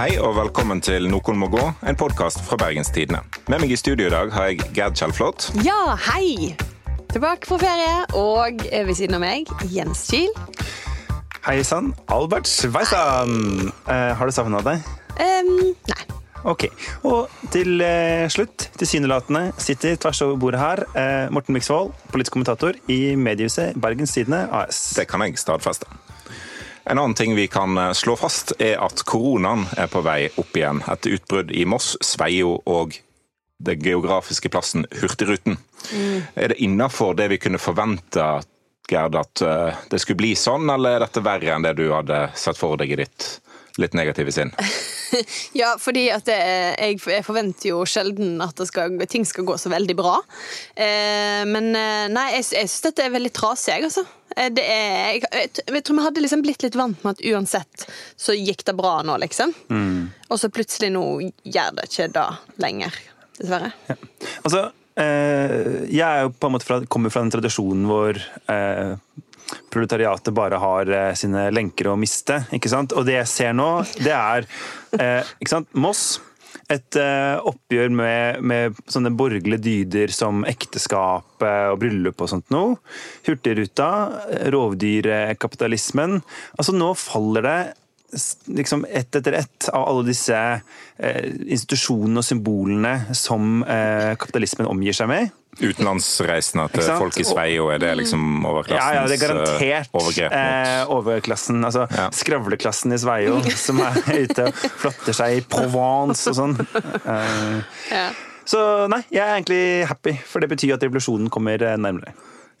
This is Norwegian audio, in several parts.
Hei og velkommen til Noen må gå, en podkast fra Bergens Tidende. Med meg i studio i dag har jeg Gerd Kjellflot. Ja, hei! Tilbake fra ferie, og ved siden av meg, Jens Kiel. Hei sann, Albert Sveisan! Eh, har du savna deg? Um, nei. Ok. Og til eh, slutt, tilsynelatende, sitter tvers over bordet her eh, Morten Miksvold, politisk kommentator i mediehuset Bergens Tidende AS. Det kan jeg stadfeste. En annen ting vi kan eh, slå fast, er at koronaen er på vei opp igjen etter utbrudd i Moss, Sveio og den geografiske plassen Hurtigruten. Mm. Er det innafor det vi kunne forvente, Gerd, at eh, det skulle bli sånn, eller er dette verre enn det du hadde sett for deg i ditt litt negative sinn? ja, fordi at det, jeg, jeg, forventer jo sjelden at skal, ting skal gå så veldig bra. Eh, men eh, nei, jeg, jeg syns dette er veldig trasig, jeg, altså. Eh, det er, jeg, jeg, tror vi hadde liksom blitt litt vant med at uansett så gikk det bra nå, liksom. Mm. Og så plutselig nå gjør det ikke det lenger, dessverre. Ja. Altså, eh, jeg er jo på en måte fra, kommer fra den tradisjonen hvor eh, proletariatet bare har eh, sine lenker å miste. ikke sant? Og det jeg ser nå, det er eh, ikke sant? Moss. Et eh, oppgjør med, med, sånne borgerlige dyder som ekteskap og bryllup og sånt noe. Hurtigruta, rovdyrkapitalismen. Altså Nå faller det liksom ett etter ett av alle disse eh, institusjonene og symbolene som eh, kapitalismen omgir seg med. Utenlandsreisene til folk i Sveio, er det liksom overklassens Ja, ja, det er garantert eh, overgrep mot eh, overklassen. Altså ja. skravleklassen i Sveio som er ute og flotter seg i Provence og sånn. Eh, ja. Så nei, jeg er egentlig happy, for det betyr at revolusjonen kommer eh, nærmere.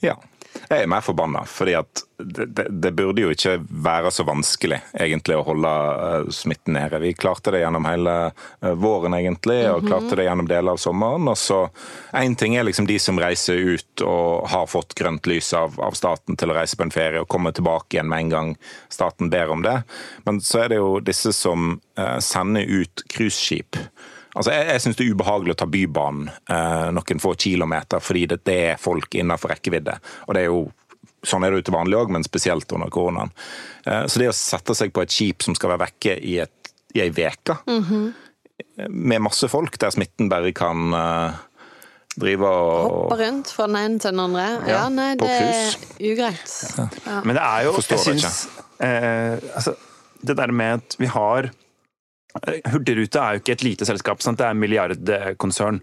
Ja. Jeg er mer forbanna, fordi at det, det, det, burde jo ikke være så vanskelig egentlig å holde uh, smitten nede. Vi klarte det gjennom hele uh, våren egentlig, og mhm. klarte det gjennom deler av sommeren. og så Én ting er liksom de som reiser ut og har fått grønt lys av, av, staten til å reise på en ferie og komme tilbake igjen med en gang staten ber om det. Men så er det jo disse som uh, sender ut cruiseskip Altså, jeg jeg syns det er ubehagelig å ta Bybanen eh, noen få kilometer, fordi det, det er folk innenfor rekkevidde. Og det er jo Sånn er det jo til vanlig òg, men spesielt under koronaen. Eh, så det å sette seg på et skip som skal være vekke i, et, i ei uke, mm -hmm. med masse folk, der smitten bare kan eh, drive og Hoppe rundt fra den ene til den andre. Ja, ja nei, det er ugreit. Ja. Ja. Men det er jo Forstår Jeg syns eh, altså, Det der med at vi har Hurtigrute er jo ikke et lite selskap, sant? det er en milliardkonsern.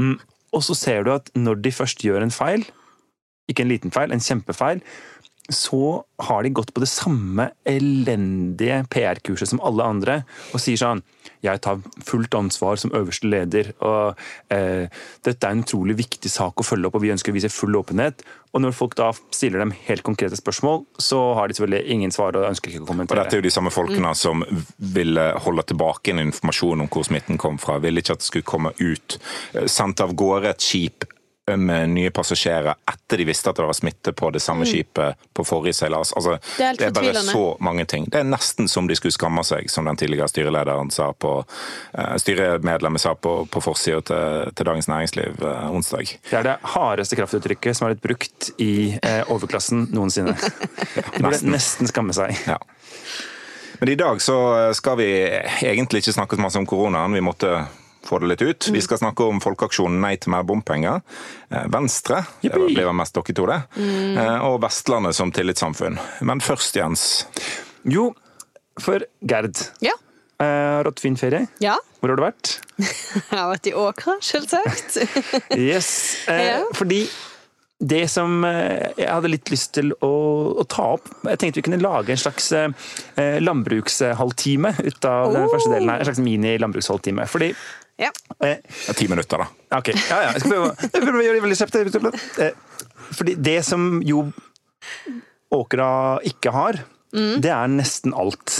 Mm, og så ser du at når de først gjør en feil, ikke en liten feil, en kjempefeil, så har de gått på det samme elendige PR-kurset som alle andre og sier sånn Jeg tar fullt ansvar som øverste leder, og eh, dette er en utrolig viktig sak å følge opp, og vi ønsker å vise full åpenhet. Og når folk da stiller dem helt konkrete spørsmål, så har de selvfølgelig ingen svar og ønsker ikke å kommentere. Og dette er jo de samme folkene mm. som ville holde tilbake en informasjon om hvor smitten kom fra. Ville ikke at det skulle komme ut. Eh, sendt av gårde et skip med nye passasjerer etter de visste at det var smitte på det samme mm. skipet på forrige seilas. Altså, det, er det, er bare så mange ting. Det er nesten som de skulle skamme seg, som den tidligere styrelederen sa på uh, styremedlemmet sa på, på forsida til, til, Dagens Næringsliv uh, onsdag. Det er det hardeste kraftuttrykket som har blitt brukt i uh, overklassen noensinne. De burde nesten skamme seg. Ja. Men i dag så skal vi egentlig ikke snakke så mye om koronaen. Vi måtte få det litt ut. Vi skal snakke om folkeaksjonen Nei til mer bompenger. Eh, Venstre, det blir mest dere to, det. Mm. Eh, og Vestlandet som tillitssamfunn. Men først, Jens. Jo, for Gerd. Ja. Eh, har hatt fin ferie? Ja. Hvor har du vært? Jeg har vært i Åkra, selvsagt. yes, ja. fordi det som jeg hadde litt lyst til å, å, ta opp Jeg tenkte vi kunne lage en slags eh, landbrukshalvtime ut av oh. den første delen her. En slags mini-landbrukshalvtime. Fordi ja. Eh, ti minutter, da. Ok, ja, ja. Jeg skal prøve, jeg å gjøre det veldig kjapt. Eh, fordi det som jo Åkra ikke har, mm. det er nesten alt.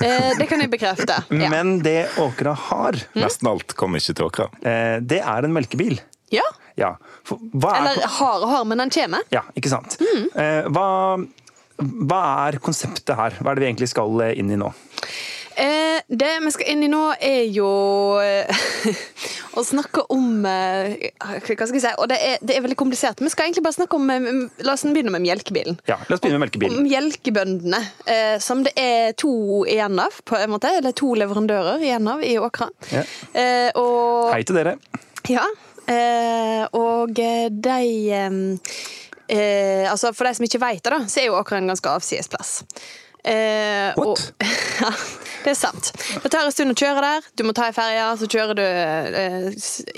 Eh, det kan jeg bekrefte. Ja. Men det Åkra har mm. Nesten alt kommer ikke til Åkra. Eh, det er en melkebil. Ja. ja. Eller har og har, men den kommer. Ja, ikke sant. Mm. Eh, hva, hva er konseptet her? Hva er det vi egentlig skal inn i nå? Eh, det vi skal inn i nå, er jo eh, å snakke om eh, Hva skal jeg si? Og det er, det er veldig komplisert. Vi skal egentlig bare snakke om eh, La oss begynne med melkebilen. Ja, la oss begynne med melkebilen. Om melkebøndene, eh, som det er to igjen av, på en måte. Eller to leverandører igjen av i Åkra. Ja. Eh, og Hei til dere. Ja. Eh, og de Altså, for de som ikke vet det, da, så er jo Åkra en ganske avsides plass. Eh, What? Og, ja, det er sant. Det tar en stund å kjøre der. Du må ta ei ferje, så kjører du eh,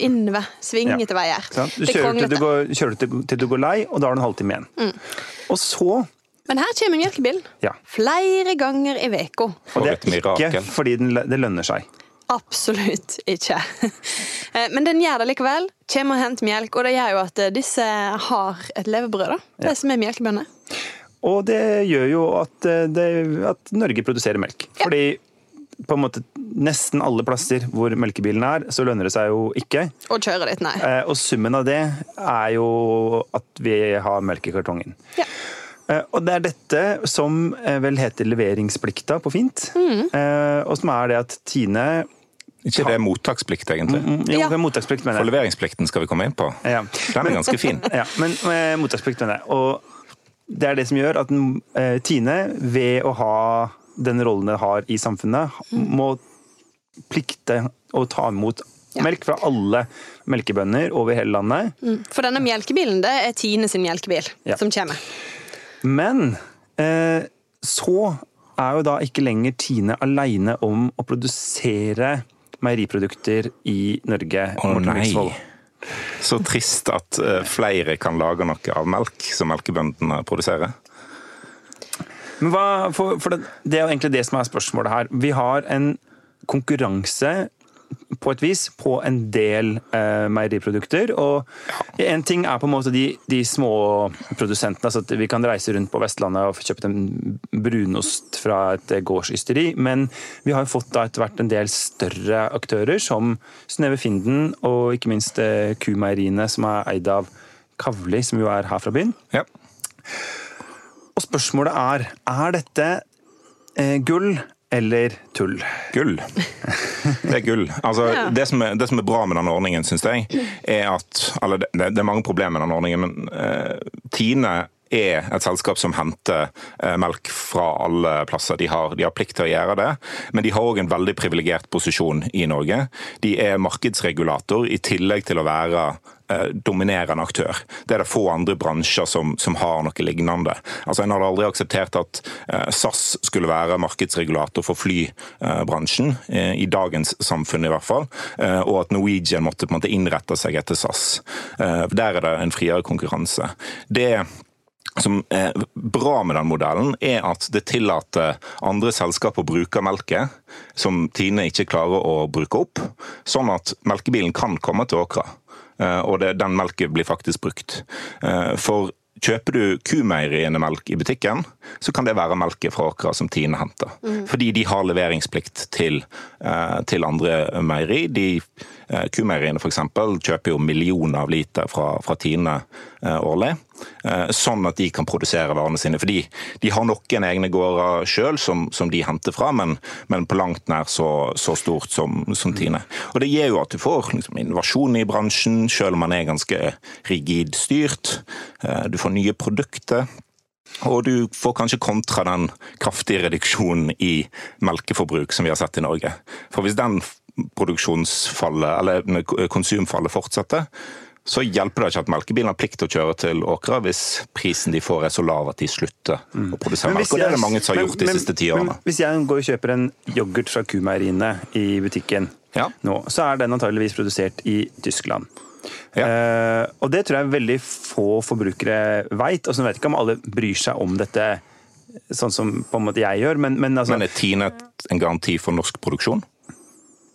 innover. Svingete veier. Sånn. Du er kjører til du, går, kjører til, til du går lei, og da har du en halvtime igjen. Mm. Og så Men her kommer melkebilen. Ja. Flere ganger i veka. Og det er ikke fordi den, det lønner seg. Absolutt ikke. Eh, Men den gjør det likevel. Kommer og henter melk, og det gjør jo at eh, disse har et levebrød, da. De som er melkebønder. Og det gjør jo at, eh, det, at Norge produserer melk. Ja. Fordi på en måte nesten alle plasser hvor melkebilen er, så lønner det seg jo ikke. Og kjører dit, nei. Eh, Og summen av det er jo at vi har melk i kartongen. Ja. Eh, Og det er dette som vel heter leveringsplikta på fint. Mm. Eh, Og som er det at Tine Ikke det er mottaksplikt, egentlig. Jo, Ja. mottaksplikt, mener jeg. For leveringsplikten skal vi komme inn på. Ja. Den er ganske fin. Ja, men eh, mottaksplikt mener jeg. Og det er det som gjør at eh, Tine, ved å ha den rollen den har i samfunnet, må plikte å ta imot Ja. melk fra alle melkebønder over hele landet. Mm. For denne melkebilen, det er Tine sin melkebil Ja. som kommer. Men eh, så er jo da ikke lenger Tine aleine om å produsere meieriprodukter i Norge. Å oh, nei. Så trist at eh, flere kan lage noe av melk som melkebøndene produserer. Men hva, for, for det, det er egentlig det som er spørsmålet her. Vi har en konkurranse på et vis på en del eh, meieriprodukter. Og en ting er på en måte de, de små produsentene. altså at Vi kan reise rundt på Vestlandet og få kjøpt en brunost fra et gårdsysteri. Men vi har jo fått da etter hvert en del større aktører, som Synnøve Finden og ikke minst eh, Kumeieriene, som er eid av Kavli, som jo er her fra byen. Ja. Og spørsmålet er er dette eh, gull eller tull? Gull. Det er gull. Altså, Ja. det, som er, det som er bra med denne ordningen, syns jeg, er at Eller det, det er mange problemer med denne ordningen, men uh, Tine er et selskap som henter eh, melk fra alle plasser. De har, de har plikt til å gjøre det, men de har òg en veldig privilegert posisjon i Norge. De er markedsregulator i tillegg til å være dominerende aktør. Det er det få andre bransjer som, som har noe lignende. Altså, En hadde aldri akseptert at eh, SAS skulle være markedsregulator for flybransjen, eh, i dagens samfunn i hvert fall, eh, og at Norwegian måtte på en måte innrette seg etter SAS. Eh, Der er det en friere konkurranse. Det som er bra med den modellen, er at det tillater andre selskaper å bruke melket som Tine ikke klarer å bruke opp, sånn at melkebilen kan komme til Åkra. Eh, Og det, den melken blir faktisk brukt. Eh, For Kjøper du kumeieriene melk i butikken, så kan det være melke fra Åkra som Tine henter. Fordi de har leveringsplikt til, eh, til andre meieri. De Kumeieriene f.eks. kjøper jo millioner av liter fra, fra Tine eh, årlig. eh, Sånn at de kan produsere varene sine. Fordi de har noen egne gårder sjøl som, som de henter fra, men, men på langt nær så, så stort som, som Tine. Og Det gir jo at du får liksom, innovasjon i bransjen, sjøl om man er ganske rigid styrt. Eh, Du får nye produkter. Og du får kanskje kontra den kraftige reduksjonen i melkeforbruk som vi har sett i Norge. For hvis den produksjonsfallet, eller konsumfallet fortsetter, så hjelper det ikke at melkebilen har plikt til å kjøre til Åkra hvis prisen de får er så lav at de slutter å produsere melk. Og det er det mange som har men- gjort de men- siste ti men årene. Hvis jeg går og kjøper en yoghurt fra kumeieriene i butikken Ja. nå, så er den antageligvis produsert i Tyskland. Ja. Eh, og det tror jeg veldig få forbrukere veit. Og så vet jeg ikke om alle bryr seg om dette sånn som på en måte jeg gjør, men, men altså Men er Tine en garanti for norsk produksjon?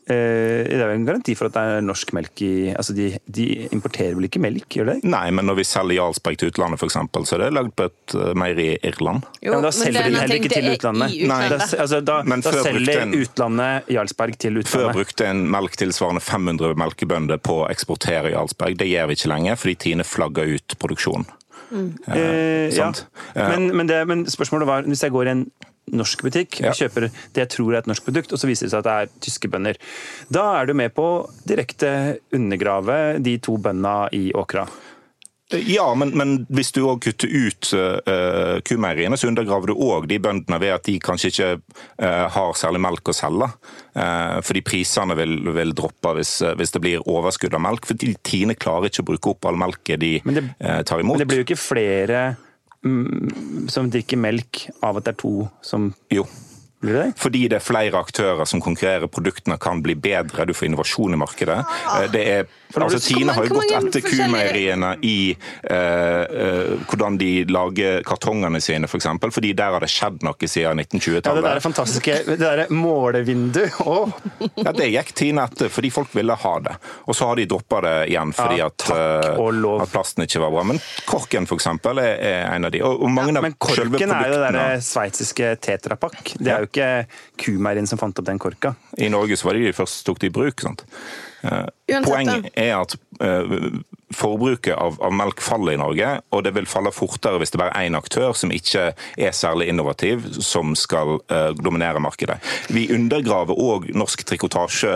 Eh, Det er jo en garanti for at det er norsk melk i Altså, de, de importerer vel ikke melk, gjør de det? Nei, men når vi selger Jarlsberg til utlandet f.eks., så er det lagd på et eh, meieri i Irland. Jo, Ja, men da men selger er de heller ikke til det utlandet. Nei, Da, altså, da, Men da selger en- utlandet Jarlsberg til utlandet. Før brukte en melk tilsvarende 500 melkebønder på å eksportere Jarlsberg. Det gjør vi ikke lenger, fordi Tine flagger ut produksjonen. Eh, ja. sant? Eh, men, men, det, men spørsmålet var, hvis jeg går i en norsk butikk. Ja. Jeg kjøper det jeg tror er et norsk produkt, og så viser det seg at det er tyske bønder. Da er du med på å direkte undergrave de to bøndene i Åkra. Ja, men, men, hvis du òg kutter ut uh, kumeieriene, så undergraver du òg de bøndene ved at de kanskje ikke uh, har særlig melk å selge. Uh, fordi prisene vil, vil droppe hvis, hvis, det blir overskudd av melk. For Tine klarer ikke å bruke opp all melken de det, tar imot. Men det blir jo ikke flere som drikker melk av at det er to som Jo. Fordi det er flere aktører som konkurrerer, produktene kan bli bedre, du får innovasjon i markedet. Eh, det er, altså, Tine har jo gått etter kumeieriene i uh, hvordan de lager kartongene sine, f.eks. For eksempel, fordi der har det skjedd noe siden 1920-tallet. Ja, det der fantastiske det der målevinduet oh. ja, Det gikk Tine etter fordi folk ville ha det. Og så har de droppa det igjen fordi ja, at, uh, at, plasten ikke var bra. Men Korken f.eks. Er, er en av de. Og, og mange ja, men Korken er jo det der sveitsiske tetrapakk. Det er jo ikke kumeieren som fant opp den korka. I Norge så var det de først tok det i bruk. sant? Uh, Poenget er at uh, forbruket av, av, melk faller i Norge, og det vil falle fortere hvis det bare er én aktør som ikke er særlig innovativ, som skal uh, dominere markedet. Vi undergraver òg norsk trikotasje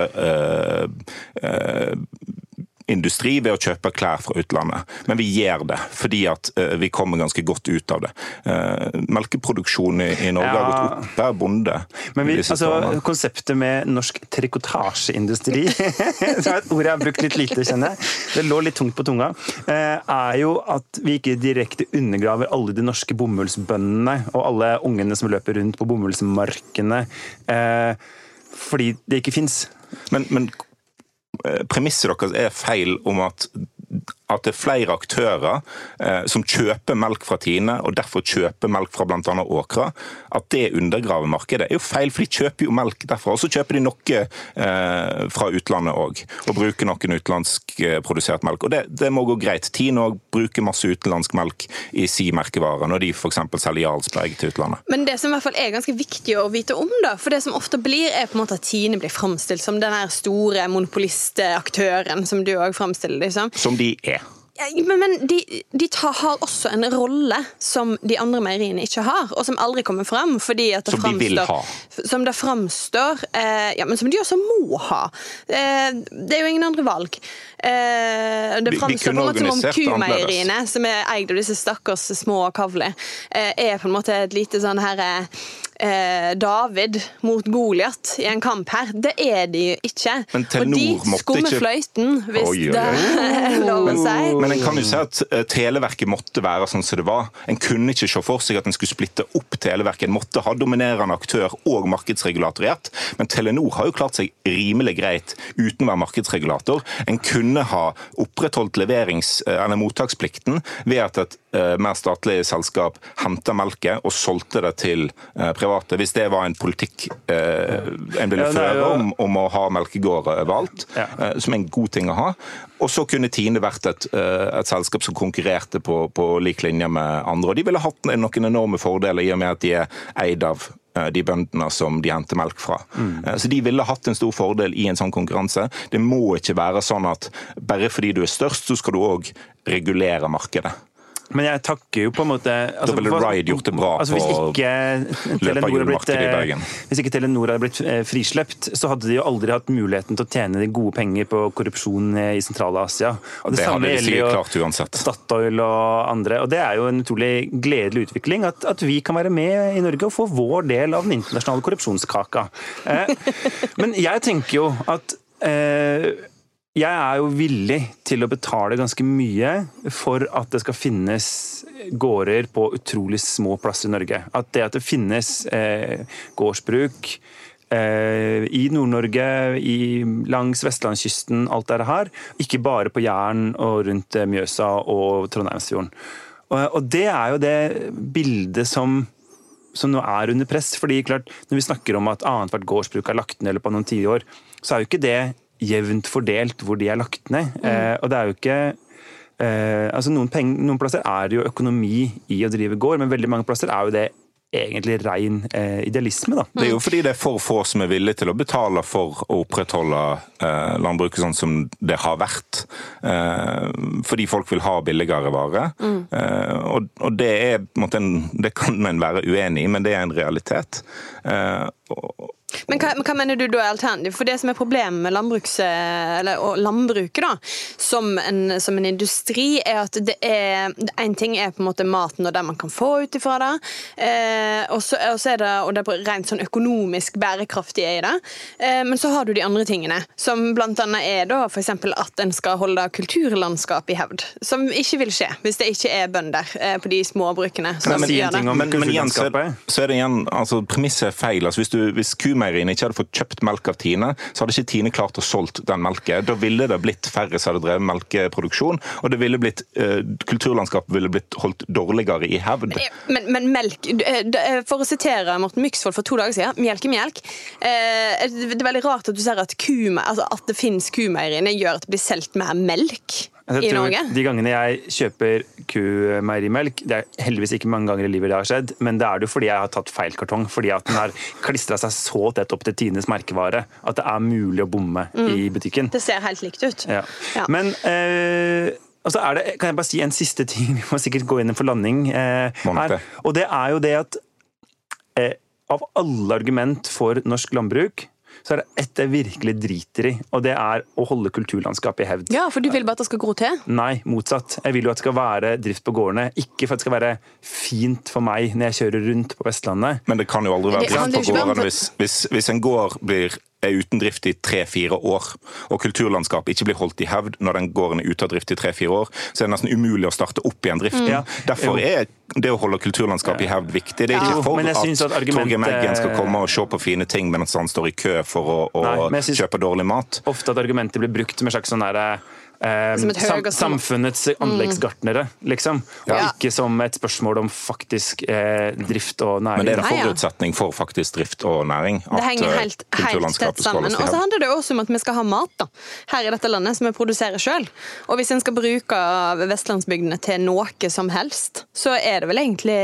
industri ved å kjøpe klær fra utlandet. Men vi gjør det fordi at uh, vi kommer ganske godt ut av det. Uh, melkeproduksjonen i, Norge ja. har gått opp per bonde. Men vi, altså, konseptet med norsk trikotasjeindustri, som er et ord jeg har brukt litt lite, kjenner jeg, det lå litt tungt på tunga, uh, er jo at vi ikke direkte undergraver alle de norske bomullsbøndene og alle ungene som løper rundt på bomullsmarkene, fordi det ikke fins. Men, men Eh, premisset deres er feil om at at det er flere aktører eh, som kjøper melk fra Tine, og derfor kjøper melk fra bl.a. Åkra, at det undergraver markedet, er jo feil. For de kjøper jo melk derfra. Og så kjøper de noe eh, fra utlandet òg, og bruker noen utenlandskprodusert melk. Og det, det, må gå greit. Tine òg bruker masse utenlandsk melk i si merkevare, når de f.eks. selger Jarlsberg til utlandet. Men det som i hvert fall er ganske viktig å vite om, da, for det som ofte blir, er på en måte at Tine blir framstilt som den store monopolistaktøren som du òg framstiller det som. Som de er. Men, men de, de tar, har også en rolle som de andre meieriene ikke har, og som aldri kommer fram. Fordi at det som de vil ha. Som det framstår eh, Ja, men som de også må ha. Eh, det er jo ingen andre valg. Eh, det framstår på en måte som om kumeieriene, som er eid av disse stakkars små kavler, eh, er på en måte et lite sånn herre eh, David mot Goliat i en kamp her. Det er de jo ikke. og de skummer ikke... fløyten, hvis oi, oi, oi. det er lov å si. Men en kan jo si at eh, Televerket måtte være sånn som det var. En kunne ikke se for seg at en skulle splitte opp Televerket. En måtte ha dominerende aktør og markedsregulator i ett. Men Telenor har jo klart seg rimelig greit uten å være markedsregulator. En kunne ha opprettholdt leverings- eh, eller mottaksplikten ved at et mer statlige selskap henta melket og solgte det til uh, private, hvis det var en politikk uh, en ville føre om, om, å ha melkegårder overalt, som er en god ting å ha. Og så kunne Tine vært et, et selskap som konkurrerte på, på, lik linje med andre. Og de ville hatt noen enorme fordeler i og med at de er eid av de bøndene som de henter melk fra. Mm. Så De ville hatt en stor fordel i en sånn konkurranse. Det må ikke være sånn at bare fordi du er størst, så skal du òg regulere markedet. Men jeg takker jo på en måte altså, Da ville Ride gjort det bra altså, hvis ikke Telenor blitt, Bergen. Hvis ikke Telenor hadde blitt eh, frislept, så hadde de jo aldri hatt muligheten til å tjene de gode penger på korrupsjon i Sentral-Asia. Det, det hadde de sikkert klart uansett. Statoil og andre. Og Det er jo en utrolig gledelig utvikling at, at, vi kan være med i Norge og få vår del av den internasjonale korrupsjonskaka. Eh, men jeg tenker jo at eh, jeg er jo villig til å betale ganske mye for at det skal finnes gårder på utrolig små plasser i Norge. At det at det finnes eh, gårdsbruk eh, i Nord-Norge, langs vestlandskysten, alt det her. Ikke bare på Jæren og rundt eh, Mjøsa og Trondheimsfjorden. Og, og det er jo det bildet som som nå er under press. fordi klart, Når vi snakker om at annethvert gårdsbruk er lagt ned i løpet av noen tiår, så er jo ikke det jevnt fordelt hvor de er lagt ned. Mm. Eh, og det er jo ikke eh, altså noen, penger, noen, plasser er det jo økonomi i å drive gård, men veldig mange plasser er jo det egentlig ren eh, idealisme. Da. Det er jo fordi det er for få som er villige til å betale for å opprettholde eh, landbruket sånn som det har vært. Eh, fordi folk vil ha billigere varer. Mm. Eh, og, og det, er, en, det kan en være uenig i, men det er en realitet. Og, men hva, hva, mener du da er alternativ? For det som er problemet med eller, landbruket da, som en, som en, industri, er at det er En ting er på en måte maten og det man kan få ut ifra det, eh, og, så, er det, og det er rent sånn økonomisk bærekraftig i det. Eh, men så har du de andre tingene, som bl.a. er da f.eks. at en skal holde kulturlandskap i hevd. Som ikke vil skje hvis det ikke er bønder eh, på de små brukene som men, gjør det. Men, men, igjen så er, så er det igjen, altså premisset er feil. Altså, hvis, du, hvis Q-meieriene ikke hadde fått kjøpt melk av Tine, så hadde ikke Tine klart å solgt den melken. Da ville det blitt færre som hadde drevet melkeproduksjon, og det ville blitt, uh, kulturlandskapet ville blitt holdt dårligere i hevd. Men, men melk eh, eh, For å sitere Morten Myksvold for to dager siden, melk er melk. Det er veldig rart at du ser at, altså at det finnes kumeieriene gjør at det blir solgt mer melk. Altså, i Norge? De gangene jeg kjøper kumeierimelk, det er heldigvis ikke mange ganger i livet det har skjedd, men det er det fordi jeg har tatt feil kartong. Fordi at den har klistra seg så tett opp til Tines merkevare at det er mulig å bomme mm. i butikken. Det ser helt likt ut. Ja. Ja. Men eh, og så er det, kan jeg bare si en siste ting, vi må sikkert gå inn for landing eh, her. Og det er jo det at eh, av alle argument for norsk landbruk så er det ett jeg virkelig driter i, og det er å holde kulturlandskapet i hevd. Ja, For du vil bare at det skal gro til? Nei, motsatt. Jeg vil jo at det skal være drift på gårdene. Ikke for at det skal være fint for meg når jeg kjører rundt på Vestlandet. Men det kan jo aldri være drift på gårdene hvis, hvis, hvis en gård blir er uten drift i tre-fire år, og kulturlandskapet ikke blir holdt i hevd når den gården er ute av drift i tre-fire år, så er det nesten umulig å starte opp igjen driften. Mm. Derfor er det å holde kulturlandskapet i hevd viktig. Det er ikke for at, at argumentet... Torgeir Meggen skal komme og se på fine ting mens han står i kø for å, å Nei, kjøpe dårlig mat. Ofte at argumentet blir brukt med slags sånn derre eh, sam samfunnets mm. anleggsgartnere, liksom. Og ja. ikke som et spørsmål om faktisk eh, drift og næring. Men det er en forutsetning for faktisk drift og næring. det henger eh, helt, helt tett sammen. Og så handler det også om at vi skal ha mat da, her i dette landet som vi produserer sjøl. Og hvis en skal bruke vestlandsbygdene til noe som helst, så er det vel egentlig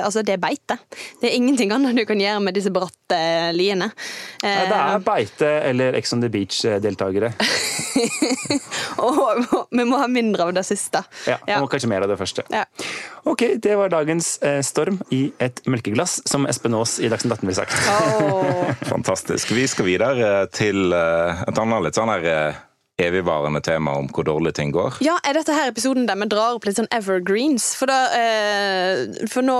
Altså, det er beite. Det er ingenting annet du kan gjøre med disse bratte liene. Ja, det er beite eller Ex on the Beach-deltakere. og vi må ha mindre av det siste. Ja, og kanskje mer av det første. Ja. Ok, det var dagens eh, storm i et melkeglass, som Espen Aas i Dagsnytt 18 ville sagt. Oh. Fantastisk. Vi skal videre til eh, et annet litt sånn her eh, evigvarende tema om hvor dårlig ting går. Ja, Er dette her episoden der vi drar opp litt sånn evergreens? For da eh, For nå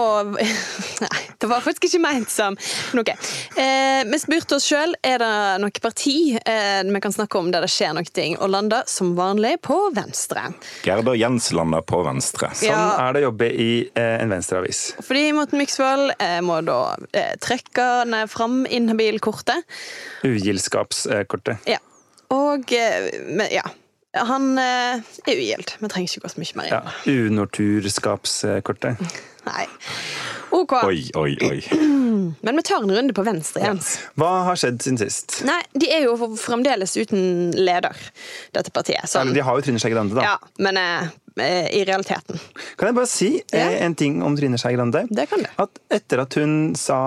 Nei, det var faktisk ikke ment som noe. Eh, vi spurte oss sjøl er det noe parti eh, vi kan snakke om der det skjer noe ting, og landa som vanlig på venstre. Gerda Jens landa på venstre. Sånn ja. er det å jobbe i eh, en venstreavis. Fordi Morten Myksvold eh, må da eh, trekke fram inhabilkortet. Ugildskapskortet. Ja. Og men, ja. Han eh, er ugild. Vi trenger ikke gå så mye mer inn. Ja, Unorturskapskortet. Nei. OK. Oi, oi, oi. Men vi tar en runde på venstre, Jens. Ja. Hva har skjedd siden sist? Nei, De er jo fremdeles uten leder, dette partiet. Sånn. Eller de har jo Trine Skei Grande, da. Ja, men eh, i realiteten. Kan jeg bare si eh, en ting om Trine Skei Grande? Det kan du. At etter at hun sa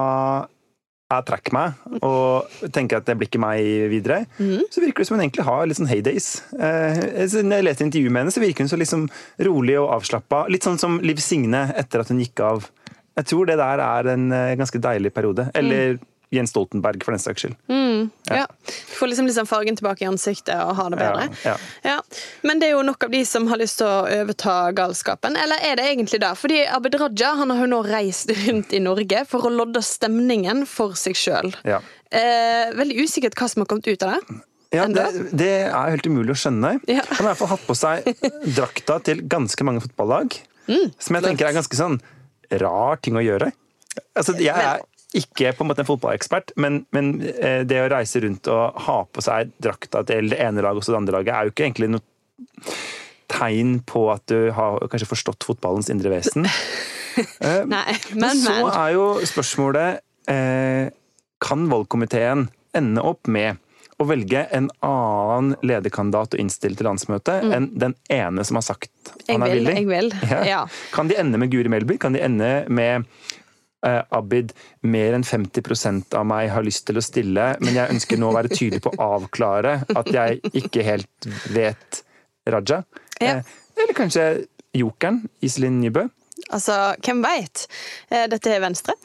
jeg trekker meg og tenker at det blir ikke meg videre, mm. så virker det som hun egentlig har litt sånn heydays. Eh, når jeg leser intervjuet med henne, så virker hun så liksom rolig og avslappa. Litt sånn som Liv Signe etter at hun gikk av. Jeg tror det der er en eh, ganske deilig periode. Eller mm. Jens Stoltenberg, for den saks skyld. Mm, ja. ja. Du får liksom, liksom fargen tilbake i ansiktet og har det bedre. Ja, ja. Men det er jo nok av de som har lyst til å overta galskapen. Eller er det egentlig det? Fordi Abid Raja han har jo nå reist rundt i Norge for å lodde stemningen for seg sjøl. Eh, veldig usikkert hva som har kommet ut av det. Ja, det, det, er helt umulig å skjønne. Ja. Han har i hvert fall hatt på seg drakta til ganske mange fotballag. Mm, som jeg tenker er ganske sånn rar ting å gjøre. Altså, jeg er ikke på en måte en fotballekspert, men, men, eh, det å reise rundt og ha på seg drakta til det ene laget og det andre laget, er jo ikke egentlig noe tegn på at du har kanskje forstått fotballens indre vesen. Eh, Nei, men, men så er jo spørsmålet eh, Kan valgkomiteen ende opp med å velge en annen lederkandidat å innstille til landsmøtet mm. enn den ene som har sagt han er villig? Vil. Ja. Ja. Kan de ende med Guri Melby? Kan de ende med Abid, mer enn 50% av meg har lyst til å stille, men jeg ønsker nå å være tydelig på å avklare at jeg ikke helt vet Raja. Ja. Eh, eller kanskje jokeren, Iselin Nybø. Altså, hvem veit? Eh, dette er Venstre.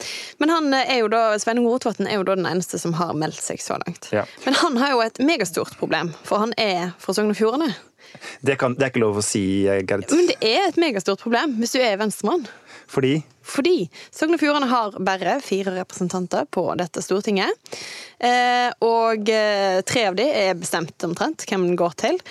Men han eh, er jo da, Sveinung Rotevatn er jo da den eneste som har meldt seg så langt. Ja. Men han har jo et megastort problem, for han er fra Sogn og Fjordane. Det, kan, det er ikke lov å si, eh, Gerd. Men det er et megastort problem hvis du er venstremann. Fordi Fordi Sogn og Fjordane har bare fire representanter på dette stortinget. Eh, og eh, tre av de er bestemt omtrent hvem den går til.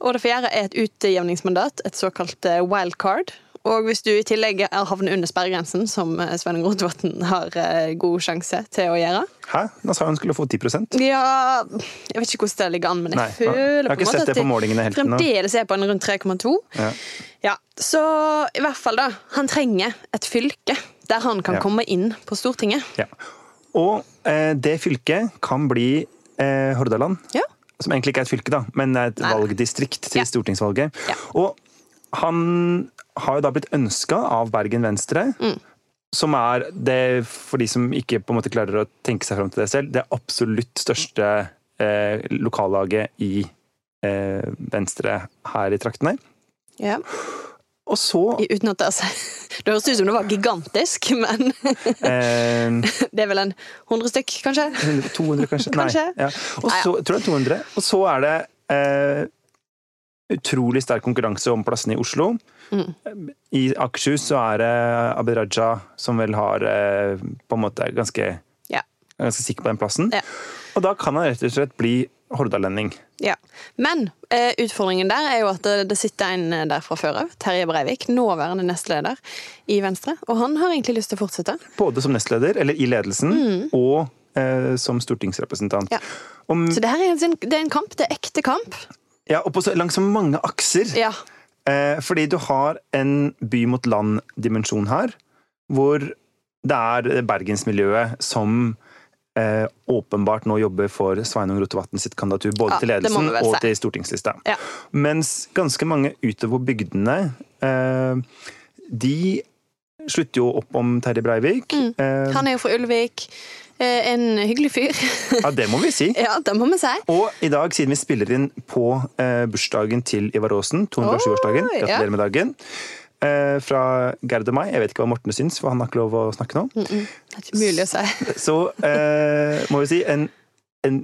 Og det fjerde er et utjevningsmandat, et såkalt wildcard. Og hvis du i tillegg havner under sperregrensen, som eh, Sveinung Rotevatn har eh, god sjanse til å gjøre Hæ? Da sa hun skulle få 10% Ja Jeg vet ikke hvordan det ligger an, men jeg Nei, føler jeg har en ikke måte sett det at på målingene helt fremdeles er på en rundt 3,2. Ja. Ja, så i hvert fall, da. Han trenger et fylke der han kan Ja. komme inn på Stortinget. Ja. Og eh, det fylket kan bli eh, Hordaland. Ja. Som egentlig ikke er et fylke, da, men et Nei. valgdistrikt til Ja. stortingsvalget. Ja. Og han har jo da blitt ønska av Bergen Venstre. Mm. Som er det, for de som ikke på en måte klarer å tenke seg fram til det selv, det absolutt største eh, lokallaget i eh, Venstre her i traktene. Ja. Og så Uten at det, altså, det høres ut som det var gigantisk, men eh, det er vel en 100 stykk, kanskje? 200 kanskje? Kanskje? Nei. Ja. Og så, tror er 200. Og så er det eh, utrolig sterk konkurranse om plassene i Oslo. Mm. I Akershus så er det Abid Raja som vel har eh, på en måte ganske, Ja. er ganske sikker på den plassen. Ja. Og da kan han rett og slett bli hordalending. ja. Men eh, utfordringen der er jo at det, det sitter en der fra før av. Terje Breivik, nåværende nestleder i Venstre. Og han har egentlig lyst til å fortsette. Både som nestleder, eller i ledelsen, og eh, som stortingsrepresentant. Mm. Ja. Om, Så det her er en, det er en kamp. Det er ekte kamp. ja, og på så, langs mange akser. Ja. Eh, fordi du har en by mot land-dimensjon her, hvor det er bergensmiljøet som eh, åpenbart nå jobber for Sveinung Rotevatn sitt kandidatur, både Ja, til ledelsen og til stortingslista. Ja. Mens ganske mange utover bygdene, eh, de slutter jo opp om Terje Breivik. Mm. Eh, Han er jo fra Ulvik. Eh, En hyggelig fyr. ja, det må vi si. ja, det må vi si. Og i dag, siden vi spiller inn på eh, bursdagen til Ivar Aasen, 207-årsdagen, Oi, gratulerer ja. med dagen, eh, fra Gerd og meg. Jeg vet ikke hva Morten syns, for han har ikke lov å snakke nå. Det er ikke mulig å si. Så eh, må vi si en, en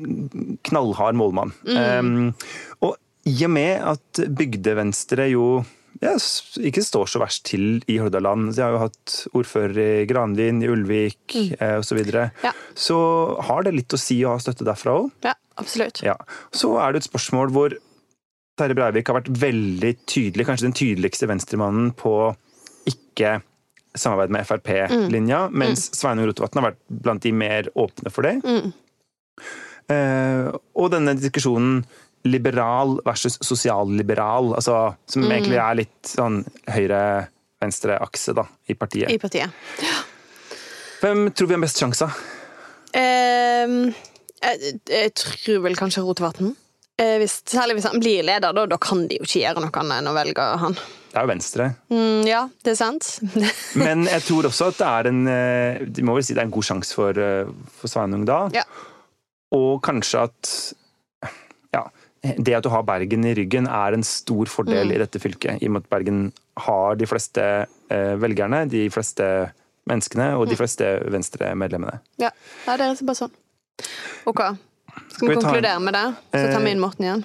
knallhard målmann. Mm. Eh, og i og med at Bygde-Venstre jo s- ikke står så verst til i Hordaland. De har jo hatt ordfører i Granvin, i Ulvik eh, osv. Så, videre. Ja. så har det litt å si å ha støtte derfra òg. Ja, absolutt. Ja. Så er det et spørsmål hvor Terje Breivik har vært veldig tydelig, kanskje den tydeligste venstremannen på ikke samarbeid med Frp-linja, mens Sveinung Rotevatn har vært blant de mer åpne for det. Mm. Eh, og denne diskusjonen liberal versus sosialliberal, altså, som egentlig er litt sånn høyre-venstre-akse da, i partiet. I partiet. Hvem tror vi har best sjanse? Ehm, jeg, jeg tror vel kanskje Rotevatn. Uh, hvis, særlig hvis han blir leder, da, da kan de jo ikke gjøre noe annet enn å velge han. Det er jo Venstre. Mm, ja, det er sant. Men jeg tror også at det er en eh, De må vel si det er en god sjanse for, eh, for Sveinung da. Ja. Og kanskje at ja, det at du har Bergen i ryggen er en stor fordel Mm. i dette fylket. I og med at Bergen har de fleste eh, velgerne, de fleste menneskene og Mm. de fleste Venstre-medlemmene. ja. ja, det er bare sånn. Ok. Skal vi konkludere med det? Så tar vi Eh, inn Morten igjen.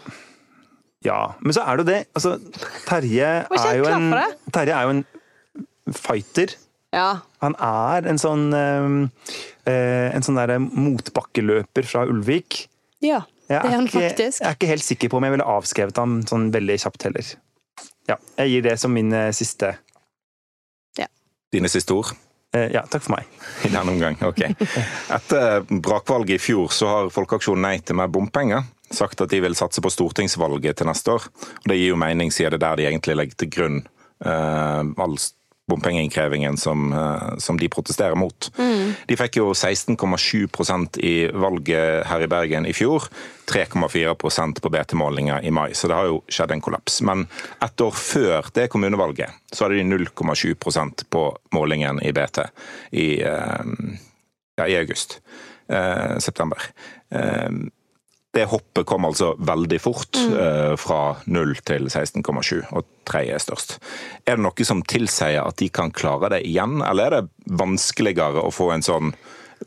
Ja, men så er det jo det. Altså, Terje er jo en. Terje er jo en fighter. Ja. Han er en sånn eh, eh, en sånn derre motbakkeløper fra Ulvik. ja. Jeg Det er han ikke, faktisk. Jeg er ikke helt sikker på om jeg ville avskrevet ham sånn veldig kjapt heller. Ja, jeg gir det som min siste siste. Dine siste ord? Eh, ja, takk for meg. I denne omgang, ok. Etter brakvalget i fjor så har Folkeaksjonen Nei til mer bompenger sagt at de vil satse på stortingsvalget til neste år. Og Det gir jo mening, siden det er der de egentlig legger til grunn eh, all bompengeinnkrevingen som, eh, som de protesterer mot. De fikk jo 16,7% i valget her i Bergen i fjor. 3,4% på BT-målinga i mai, så det har jo skjedd en kollaps. Men ett år før det kommunevalget så hadde de 0,7% på målingen i BT i, eh, ja, i august. Eh, september. Eh, det hoppet kom altså veldig fort, mm. fra 0 til 16,7, og tredje er størst. Er det noe som tilsier at de kan klare det igjen, eller er det vanskeligere å få en sånn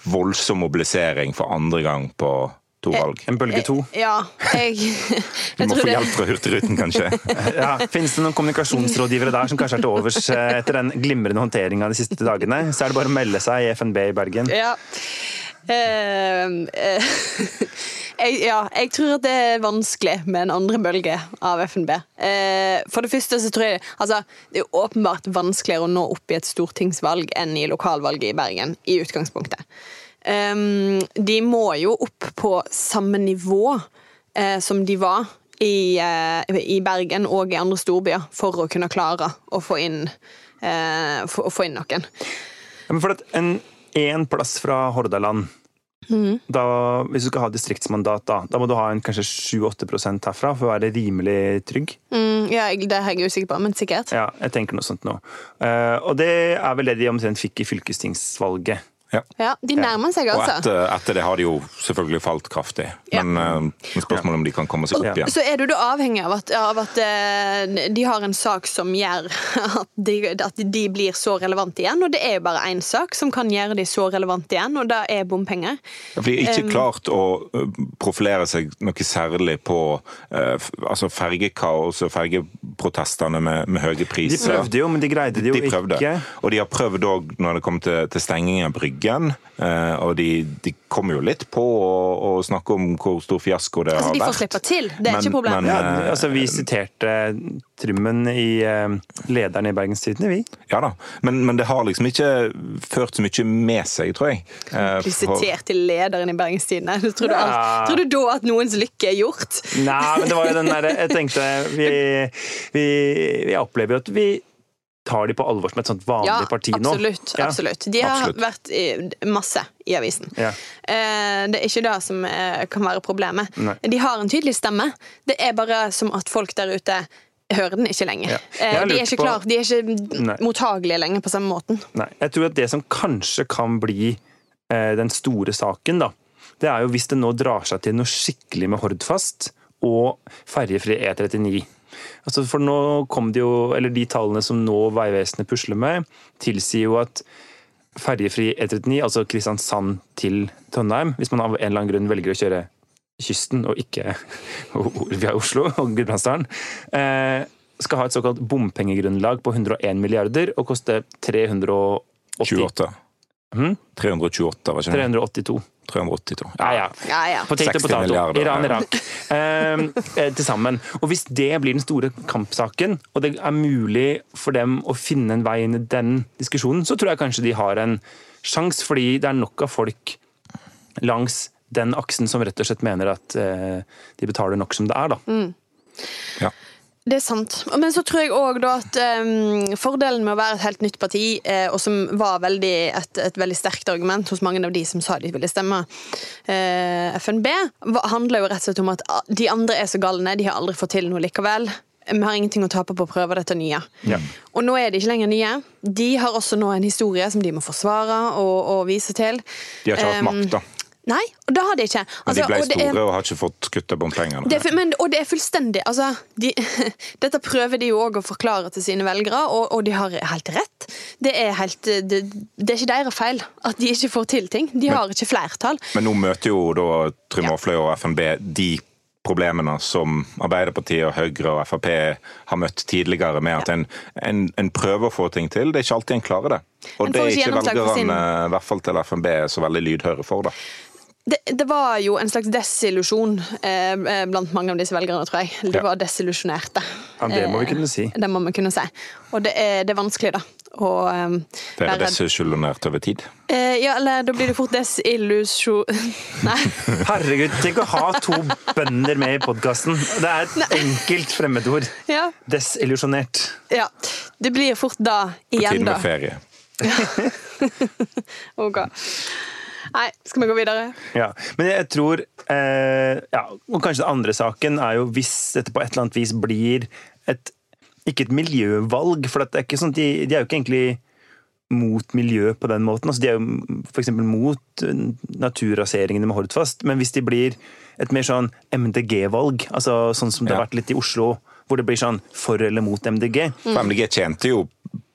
voldsom mobilisering for andre gang på to valg. En bølge to? Ja. Jeg, jeg du må få hjelp fra Hurtigruten, kanskje? ja, Finnes det noen kommunikasjonsrådgivere der som kanskje er til overs eh, etter den glimrende håndteringa de siste dagene? Så er det bare å melde seg i FNB i Bergen. Ja. Uh, uh, jeg, ja, jeg tror at det er vanskelig med en andre bølge av FNB. Uh, for det første så tror jeg altså, Det er åpenbart vanskeligere å nå opp i et stortingsvalg enn i lokalvalget i Bergen, i utgangspunktet. Um, de må jo opp på samme nivå som de var i, i, Bergen og i andre storbyer for å kunne klare å få inn, å få inn noen. Ja, for at en én plass fra Hordaland mm. da, Hvis du skal ha distriktsmandat, da, da må du ha en kanskje 7-8% herfra for å være rimelig trygg? Mm, ja, Det er jeg usikker på, men sikkert. Ja, jeg tenker noe sånt nå. og det er vel det de omtrent fikk i fylkestingsvalget. Ja. ja. De nærmer seg, altså. Og etter, etter, det har de jo selvfølgelig falt kraftig. Ja. Men uh, spørsmålet om de kan komme seg opp igjen. Så er du da avhengig av at, av at uh, de har en sak som gjør at de, at de, blir så relevante igjen. Og det er jo bare én sak som kan gjøre de så relevante igjen, og det er bompenger. Ja, for de har ikke um, klart å profilere seg noe særlig på uh, altså fergekaos og fergeprotestene med, med høye priser. De prøvde jo, men de greide det jo de ikke. Og de har prøvd òg når det kom til, til stenging av brygge Bryggen. Eh, og de, de kommer jo litt på å, å, snakke om hvor stor fiasko det altså, har vært. De får slippe til, det er men, ikke problemet. Ja, eh, altså, vi siterte Trymmen i lederen i Bergens Tidende, vi. Ja da, men, men, det har liksom ikke ført så mye med seg, tror jeg. Eh, Bli sitert til lederen i Bergens Tidende. Tror, ja. tror, du da at noens lykke er gjort? Nei, men det var jo den derre Jeg tenkte vi, vi, vi opplever jo at vi tar de på alvor som et sånt vanlig ja, parti nå. Absolutt. Ja, absolutt. De har absolutt. vært i, masse i avisen. Ja. Eh, det er ikke det som eh, kan være problemet. Nei. De har en tydelig stemme. Det er bare som at folk der ute hører den ikke lenger. Ja. Eh, de er ikke, klar, de er ikke Nei. mottagelige lenger på samme måten. Nei. Jeg tror at det som kanskje kan bli eh, den store saken, da, det er jo hvis det nå drar seg til noe skikkelig med Hordfast og ferjefri E39. Altså for nå kom det jo, eller De tallene som nå Vegvesenet pusler med, tilsier jo at ferjefri E39, altså Kristiansand til Trondheim, hvis man av en eller annen grunn velger å kjøre kysten og ikke via Oslo og Gudbrandsdalen, eh, skal ha et såkalt bompengegrunnlag på 101 milliarder og koste 380 28. Hmm? 328, var ikke det? 382. 382. Ja, ja. ja, ja. Potet og potato. Iran, Irak. Ehm, eh, til sammen. Og hvis det blir den store kampsaken, og det er mulig for dem å finne en vei inn i den diskusjonen, så tror jeg kanskje de har en sjanse, fordi det er nok av folk langs den aksen som rett og slett mener at eh, de betaler nok som det er, da. Mm. Ja. Det er sant. Men så tror jeg òg at um, fordelen med å være et helt nytt parti, eh, og som var veldig, et, et, veldig sterkt argument hos mange av de som sa de ville stemme eh, FNB, handler jo rett og slett om at ah, de andre er så galne, de har aldri fått til noe likevel. Vi har ingenting å tape på å prøve dette nye. Ja. Og nå er de ikke lenger nye. De har også nå en historie som de må forsvare og, og vise til. De har ikke hatt makt, da. Nei, og det har de ikke. Altså, men de altså, ble og store er, og har ikke fått kutta bompengene. og det er fullstendig altså, de, Dette prøver de jo òg å forklare til sine velgere, og, og de har helt rett. Det er, helt, det, det er ikke deres feil at de ikke får til ting. De men, har ikke flertall. Men nå møter jo da Trym Aafløy og FNB de problemene som Arbeiderpartiet, og Høyre og Frp har møtt tidligere, med at en, en, en, prøver å få ting til. Det er ikke alltid en klarer det. Og det er ikke velgerne, i hvert fall til FNB, så veldig lydhøre for. det. Det, det, var jo en slags desillusjon eh, eh, blant mange av disse velgerne, tror jeg. Det ja. var desillusjonerte. Ja, det må vi kunne si. Eh, det må vi kunne si. Og det er, det er vanskelig, da. Og, um, det er desillusjonert over tid? Eh, ja, eller da blir det fort desillusjon... Nei. Herregud, tenk å ha to bønder med i podkasten. Det er et Nei. enkelt fremmedord. Ja. Desillusjonert. Ja. Det blir fort da igjen, da. På tide med ferie. ok. Nei, skal vi gå videre? Ja, Men jeg tror eh, ja, Og kanskje den andre saken er jo hvis dette på et eller annet vis blir et Ikke et miljøvalg, for det er ikke sånn de, de er jo ikke egentlig mot miljø på den måten. Altså, de er jo f.eks. mot naturraseringene med Hordfast, men hvis de blir et mer sånn MDG-valg. Altså sånn som det har vært litt i Oslo, hvor det blir sånn for eller mot MDG. For MDG tjente jo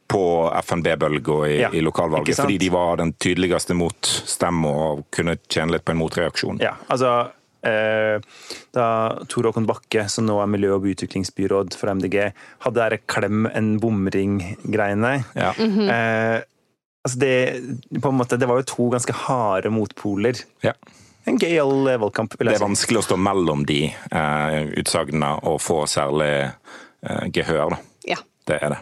på FNB-bølga i, Ja, i lokalvalget, fordi de var den tydeligste motstemma og kunne tjene litt på en motreaksjon. Ja, altså eh, Da Tor Håkon Bakke, som nå er miljø- og byutviklingsbyråd for MDG, hadde der klem en bomring-greiene Ja. eh, altså det, på en måte, det var jo to ganske harde motpoler. Ja. En gøyal eh, valgkamp, vil Det er si. vanskelig å stå mellom de eh, utsagnene og få særlig eh, gehør, da. Ja. Det er det.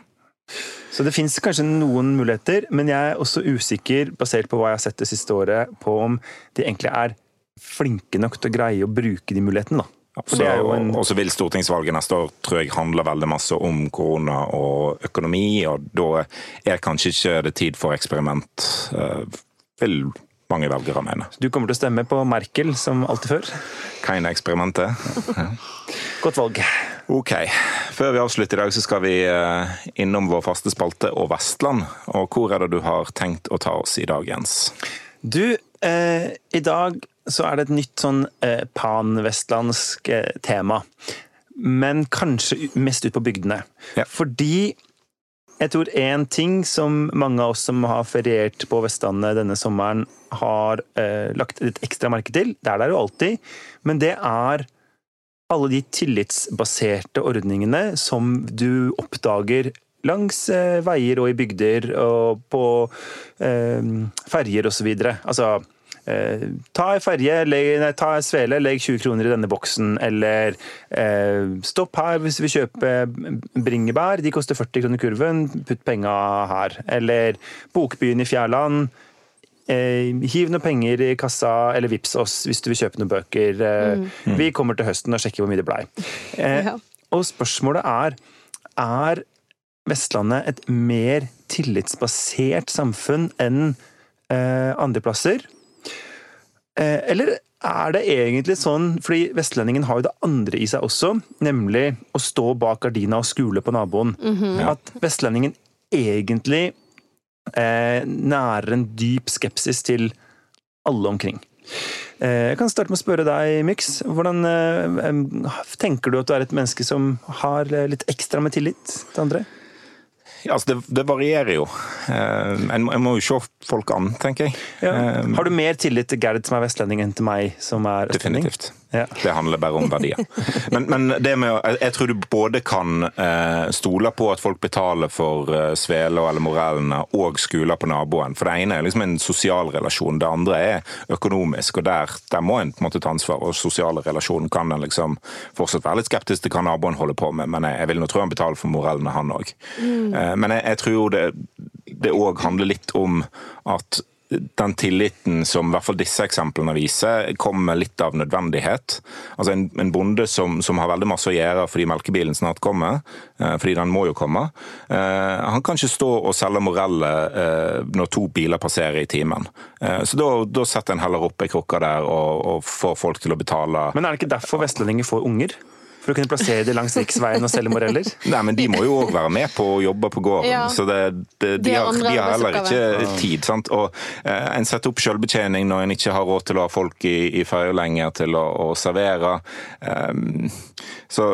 Så det fins kanskje noen muligheter, men jeg er også usikker, basert på hva jeg har sett det siste året, på om de egentlig er flinke nok til å greie å bruke de mulighetene. da. En Og så vil stortingsvalget neste år tror jeg handle veldig masse om korona og økonomi, og da er kanskje ikke det tid for eksperiment, eh, vil mange velgere mene. Du kommer til å stemme på Merkel, som alltid før. Er eksperimentet? Godt valg. Ok. Før vi avslutter i dag, så skal vi eh, innom vår faste spalte og Vestland. Og hvor er det du har tenkt å ta oss i dag, Jens? Du, eh, i dag så er det et nytt sånn eh, pan-vestlandsk eh, tema. Men kanskje mest ut på bygdene. Ja. Fordi jeg tror én ting som mange av oss som har feriert på Vestlandet denne sommeren, har eh, lagt litt ekstra merke til, det er der jo alltid, men det er alle de tillitsbaserte ordningene som du oppdager langs eh, veier og i bygder og på eh, ferjer osv. Altså eh, ta ei ferje, nei, ta ei svele, legg 20 kroner i denne boksen, eller eh, stopp her hvis vi kjøper bringebær, de koster 40 kroner kurven, putt penga her. Eller Bokbyen i Fjærland. Eh, hiv noen penger i kassa, eller vips oss hvis du vil kjøpe noen bøker. Eh, Vi kommer til høsten og sjekker hvor mye det blei. Eh, Ja. Og spørsmålet er er Vestlandet et mer tillitsbasert samfunn enn eh, andre plasser? Eh, eller er det egentlig sånn, fordi vestlendingen har jo det andre i seg også, nemlig å stå bak gardina og skule på naboen, at vestlendingen egentlig nærer en dyp skepsis til alle omkring. Eh, Jeg kan starte med å spørre deg, Myx. Hvordan eh, tenker du at du er et menneske som har eh, litt ekstra med tillit til andre? Ja, altså det, det varierer jo. Jeg En, en må jo se folk an, tenker jeg. Eh, Har du mer tillit til Gerd som er vestlending, enn til meg som er østlending? Definitivt. Ja. Det handler bare om verdier. Men, men det med, jeg, jeg tror du både kan eh, stole på at folk betaler for eh, svela eller morellene, og skuler på naboen. For det ene er liksom en sosial relasjon, det andre er økonomisk. og Der, der må en på en måte ta ansvar. Og sosiale relasjonen kan en liksom fortsatt være litt skeptisk til hva naboen holder på med, men jeg, jeg vil nå tro han betaler for morellene, han òg. Eh, men jeg, jeg tror det òg handler litt om at den tilliten som i hvert fall disse eksemplene viser, kommer litt av nødvendighet. Altså En, en bonde som, som har veldig masse å gjøre fordi melkebilen snart kommer, eh, fordi den må jo komme, eh, han kan ikke stå og selge moreller eh, når to biler passerer i timen. Eh, så da, da setter en heller opp ei krukke der og, og får folk til å betale Men er det ikke derfor vestlendinger får unger? For å kunne plassere dem langs riksveien og selge moreller? Nei, men de må jo òg være med på å jobbe på gården. Ja. Så det, det, de, De har de har heller ikke tid. sant? Og eh, En setter opp selvbetjening når en ikke har råd til å ha folk i, i ferja lenger til å, å servere. Um, så,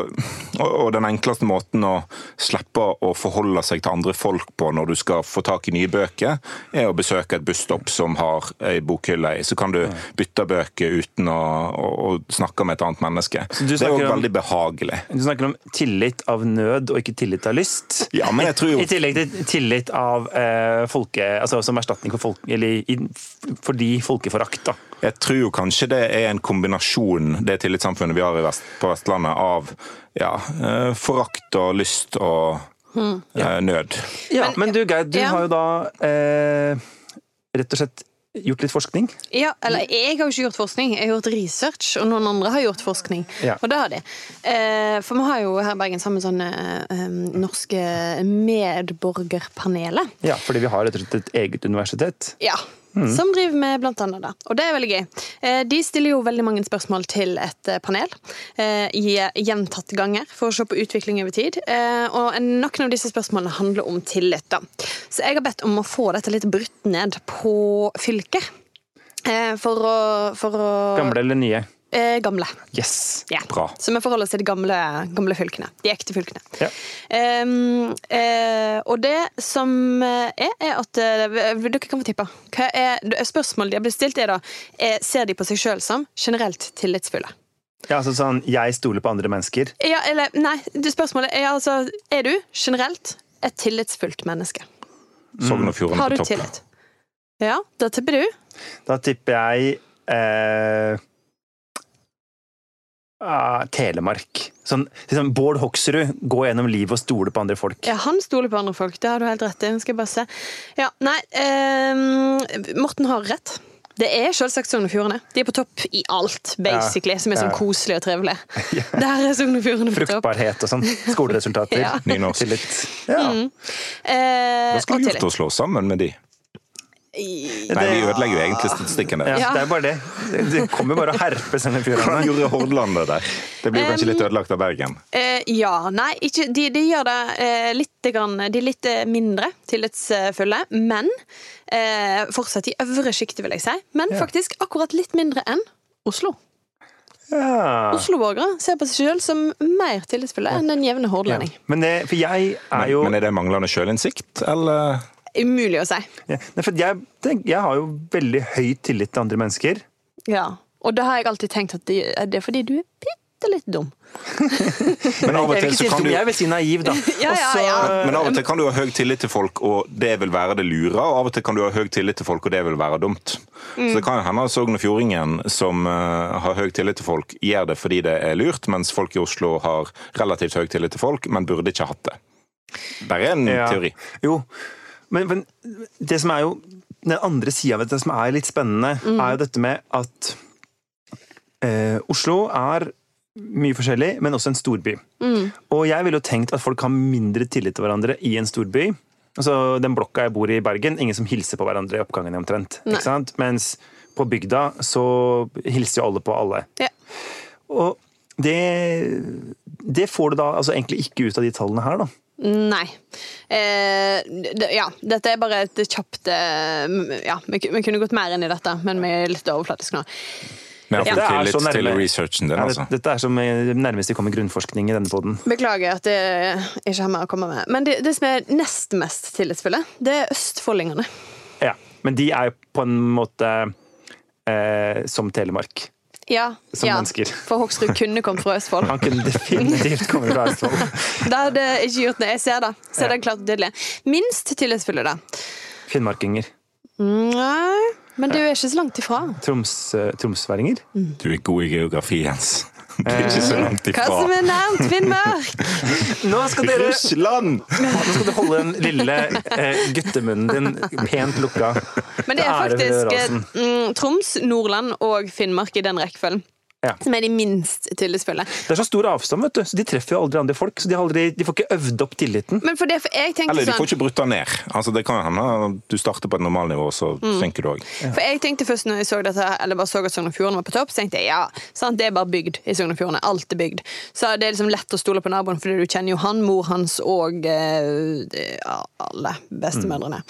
og, og den enkleste måten å slippe å forholde seg til andre folk på når du skal få tak i nye bøker, er å besøke et busstopp som har ei bokhylle i. Så kan du bytte bøker uten å, å, å snakke med et annet menneske. du Det er òg veldig behagelig. Du snakker om tillit av nød og ikke tillit av lyst. Ja, men jeg tror jo I tillegg til tillit av eh, folke, altså som erstatning for folk, eller i, fordi folkeforakt. da. Jeg tror jo kanskje det er en kombinasjon, det tillitssamfunnet vi har i vest, på Vestlandet, av ja, eh, forakt og lyst og eh, nød. Ja, men, du Geir, du ja. har jo da eh, rett og slett gjort litt forskning. Ja, eller jeg har jo ikke gjort forskning, jeg har gjort research, og noen andre har gjort forskning. Ja. Og det har de. Eh, for vi har jo her i Bergen sammen sånne eh, norske medborgerpanelet. Ja, fordi vi har rett og slett et eget universitet. Ja. Som driver med blant annet det. Og det er veldig gøy. Eh, De stiller jo veldig mange spørsmål til et eh, panel eh, i gjentatte ganger for å se på utvikling over tid. Og noen av disse spørsmålene handler om tillit. da. Så jeg har bedt om å få dette litt brutt ned på fylker. Eh, For å, for å Gamle eller nye? Eh, gamle. Yes. yeah. Bra. Så vi forholder oss til de gamle, gamle fylkene. De ekte fylkene. Ja. Um, eh, og det som er, er at uh, Dere kan få tippe. Hva er, spørsmålet de har blitt stilt, er da er, Ser de på seg sjøl som generelt tillitsfulle? Ja, altså sånn, Jeg stoler på andre mennesker. Ja, eller Nei, det spørsmålet er altså Er du generelt et tillitsfullt menneske? Sogn og Fjordane Har du tillit? Ja, da tipper du. Da tipper jeg eh, ah, Telemark. Sånn, liksom Bård Hoksrud går gjennom livet og stoler på andre folk. Ja, han stoler på andre folk. Det har du helt rett i. Skal jeg bare se. Ja, nei uh, Morten har rett. Det er selvsagt Sogn og Fjordane. De er på topp i alt, basically, som er sånn koselig og trivelig. Der er Sogn og Fjordane på topp. Fruktbarhet og sånn. Skoleresultater. Ja. Nynorsk. Tillit. Ja. Eh, Hva skulle du gjort å slå sammen med de? Nei, vi ødelegger jo egentlig statistikken Ja. Ja. Det er bare det. Det kommer bare å herpe Sogn og Hvordan gjorde Hordaland det der? Det blir kanskje litt ødelagt av Bergen. Eh, ja, nei, ikke, de, de gjør det eh, litt grann, De er litt eh, mindre tillitsfulle, men eh, fortsatt i øvre sjiktet, vil jeg si. Men Ja. faktisk akkurat litt mindre enn Oslo. Ja. Oslo-borgere ser på seg selv som mer tillitsfulle enn den jevne Ja. Men, det, er jo Men er det manglende sjølinnsikt, eller? Umulig å si. ja, nei, for jeg, jeg har jo veldig høy tillit til andre mennesker. Ja. Og da har jeg alltid tenkt at det, det er fordi du er bitte litt dum. Men av og til så kan du jeg vil si naiv, da. Ja, ja, ja. men av og til kan du ha høy tillit til folk, og det vil være det lure. Og av og til kan du ha høy tillit til folk, og det vil være dumt. Så det kan jo hende at Sogn og Fjordingen, som eh, har høy tillit til folk, gjør det fordi det er lurt, mens folk i Oslo har relativt høy tillit til folk, men burde ikke hatt det. Det er en Ja. teori. Jo, men, men det som er jo Den andre sida av det som er litt spennende, er jo dette med at eh, Oslo er mye forskjellig, men også en storby. Og jeg ville jo tenkt at folk har mindre tillit til hverandre i en storby. Altså, Den blokka jeg bor i i Bergen, ingen som hilser på hverandre i oppgangen omtrent. Nei. Ikke sant? Mens på bygda så hilser jo alle på alle. Ja. Og det, det får du da altså egentlig ikke ut av de tallene her, da. Nei. Eh, det, ja, dette er bare et kjapt eh, Ja, vi, vi kunne gått mer inn i dette, men vi er litt overflatiske nå. Men jeg Det har er litt, til nærme. researchen din, Ja, altså. Dette er som eh, nærmest vi kommer grunnforskning i denne poden. Beklager at det ikke har mer å komme med. Men det, det som er nest mest tillitsfulle, det er østfoldingene. Ja. Men de er jo på en måte eh, som Telemark. Ja, Som ja. mennesker. For Hoksrud kunne kommet fra Østfold. Han kunne definitivt komme fra Østfold. Det hadde ikke gjort noe. Jeg ser det. Ser det klart og tydelig. Minst tillitsfulle, da. Finnmarkinger. Nei, men du er ikke så langt ifra. Troms, eh, tromsværinger. Du er god i geografi, Jens. Du er ikke så langt Hva som er nærmt Finnmark? Nå skal dere Russland! Nå skal du holde den lille eh, guttemunnen din pent lukka. Men det er faktisk mm, Troms, Nordland og Finnmark i den rekkefølgen. Ja. Som er de minst tillitsfulle. Det er så stor avstand, vet du, så de treffer jo aldri andre folk. Så de, har aldri, de får ikke øvd opp tilliten. Men for det, for jeg tenkte Eller de får sånn ikke brutt den ned. Altså, det kan jo hende du starter på et normalnivå, så Mm. synker du òg. For jeg tenkte først når jeg så dette, eller bare så at Sogn og Fjordane var på topp, så tenkte jeg ja, sant, det er bare bygd i Sogn og Fjordane. Alt er bygd. Så det er liksom lett å stole på naboen, fordi du kjenner jo han, mor hans og eh, ja, alle bestemødrene.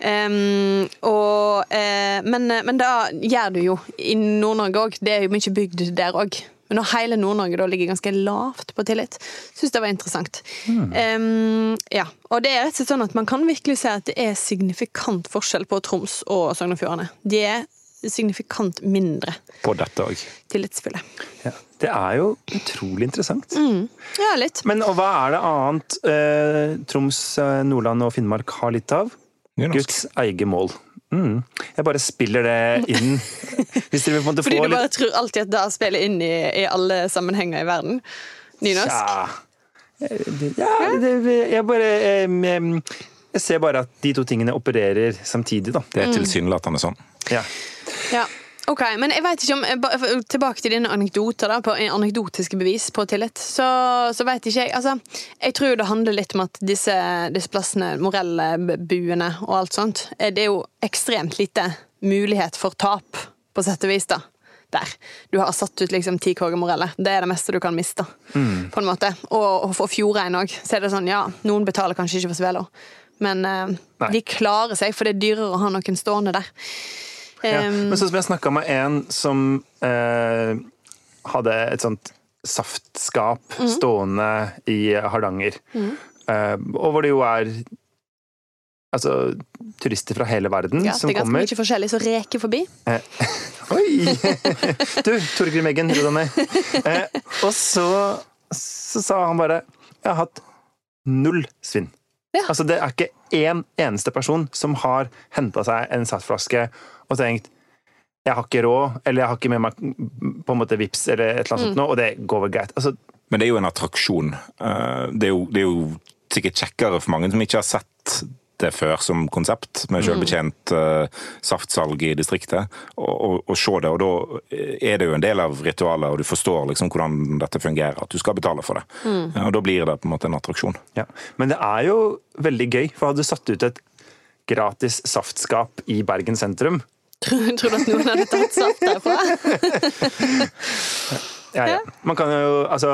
Um, og, uh, men, men da gjør du jo i Nord-Norge òg. Det er jo mye bygd der òg. Men når hele Nord-Norge da ligger ganske lavt på tillit, syns det var interessant. Um, ja, Og det er rett og slett sånn at man kan virkelig se at det er signifikant forskjell på Troms og Sogn og Fjordane. De er signifikant mindre På dette òg. tillitsfulle. Ja. Det er jo utrolig interessant. Ja, litt. Men og hva er det annet eh, Troms, eh, Nordland og Finnmark har litt av? Nynorsk. Guds eget mål. Mm. Jeg bare spiller det inn. Hvis dere på en måte Fordi får du bare litt tror alltid at det spiller inn i, i alle sammenhenger i verden. Nynorsk. Ja, ja det, jeg bare em, Jeg ser bare at de to tingene opererer samtidig, da. Det er tilsynelatende sånn. Ja. Ja. Ok, men jeg vet ikke om Tilbake til dine anekdoter, da, på anekdotiske bevis på tillit. Så, så vet ikke jeg Altså, jeg tror det handler litt om at disse, disse plassene, morellbuene og alt sånt, eh, det er jo ekstremt lite mulighet for tap, på sett og vis, da. Der. Du har satt ut liksom ti moreller. Det er det meste du kan miste. på en måte. Og, og for fjordrein òg, så er det sånn, ja, noen betaler kanskje ikke for svela, men eh, de klarer seg, for det er dyrere å ha noen stående der. Ja. Men sånn som jeg snakka med en som eh, hadde et sånt saftskap stående i Hardanger. Eh, og hvor det jo er altså, turister fra hele verden Ja, som det er ganske kommer. mye forskjellig som reker forbi. Oi! Du, Torgrim Eggen, ro deg ned. Eh, og så, så sa han bare Jeg har hatt null svinn. Ja. Altså, det er ikke én eneste person som har henta seg en saftflaske og tenkt jeg har ikke råd, eller jeg har ikke med meg på en måte vips eller et eller annet sånt nå, og det går vel greit. Altså, Men det er jo en attraksjon. Eh, Det er jo, det er jo sikkert kjekkere for mange som ikke har sett det før som konsept, med selvbetjent uh, saftsalg i distriktet, og se det. Og da er det jo en del av ritualet, og du forstår liksom hvordan dette fungerer, at du skal betale for det. Ja, Og da blir det på en måte en attraksjon. ja. Men det er jo veldig gøy, for hadde du satt ut et gratis saftskap i Bergen sentrum Tror, tror du at noen hadde tatt saft derfra? ja, ja. Man kan jo Altså,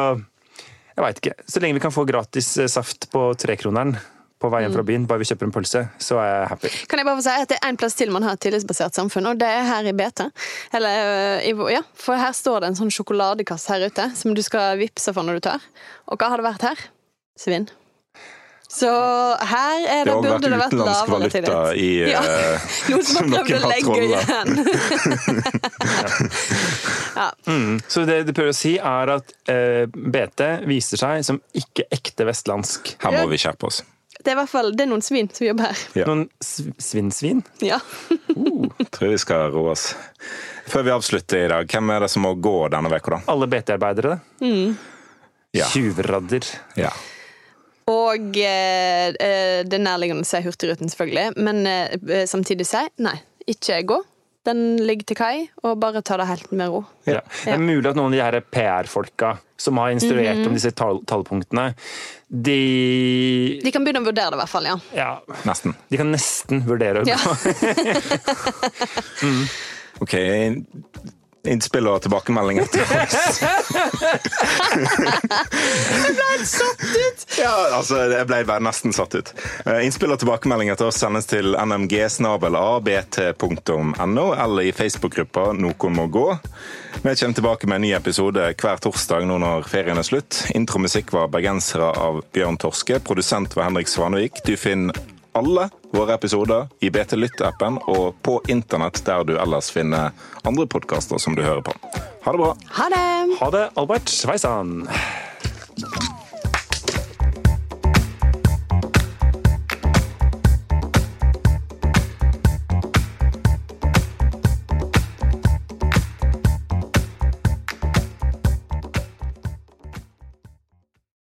jeg veit ikke. Så lenge vi kan få gratis eh, saft på trekroneren på veien fra byen, bare vi kjøper en pølse, så er jeg happy. Kan jeg bare få si at Det er en plass til man har et tillitsbasert samfunn, og det er her i BT. Eller, i, ja, for her står det en sånn sjokoladekasse her ute som du skal vippse for når du tør. Og hva har det vært her? Svinn. Så her er Det det, burde det vært vært utenlandsk lavere valuta i Ja. eh, Noen som har prøvd noen å har legge igjen. ja. Så det du prøver å si, er at uh, BT viser seg som ikke ekte vestlandsk. Her må vi skjerpe oss. Det er i hvert fall det er noen svin som jobber her. Ja. Noen sv- svinnsvin? Ja. Tror vi skal roe oss. Før vi avslutter i dag, hvem er det som må gå denne uka, da? Alle BT-arbeidere. Ja. Tjuvradder. ja. Og eh, eh, det er nærliggende å si Hurtigruten, selvfølgelig, men eh, samtidig si nei, ikke gå. Den ligger til kai, og bare ta det helt med ro. Ja. Det er mulig at noen av de her PR-folka som har instruert om disse tall tallpunktene, de De kan begynne å vurdere det, i hvert fall. ja. ja, Nesten. de kan nesten vurdere det. Ja. mm. OK. Innspill og tilbakemeldinger til oss. jeg ble satt ut! Ja, altså, jeg ble nesten satt ut. Eh, Innspill og tilbakemeldinger til oss sendes til nmg-abt.no eller i Facebook-gruppa Noen må gå. Vi kommer tilbake med en ny episode hver torsdag nå når ferien er slutt. Intromusikk var bergensere av Bjørn Torske. Produsent var Henrik Svanvik. Du finner alle våre episoder i BT Lytt-appen og på internett der du ellers finner andre podkaster som du hører på. Ha det bra! Ha det! Ha det, Albert Sveisan!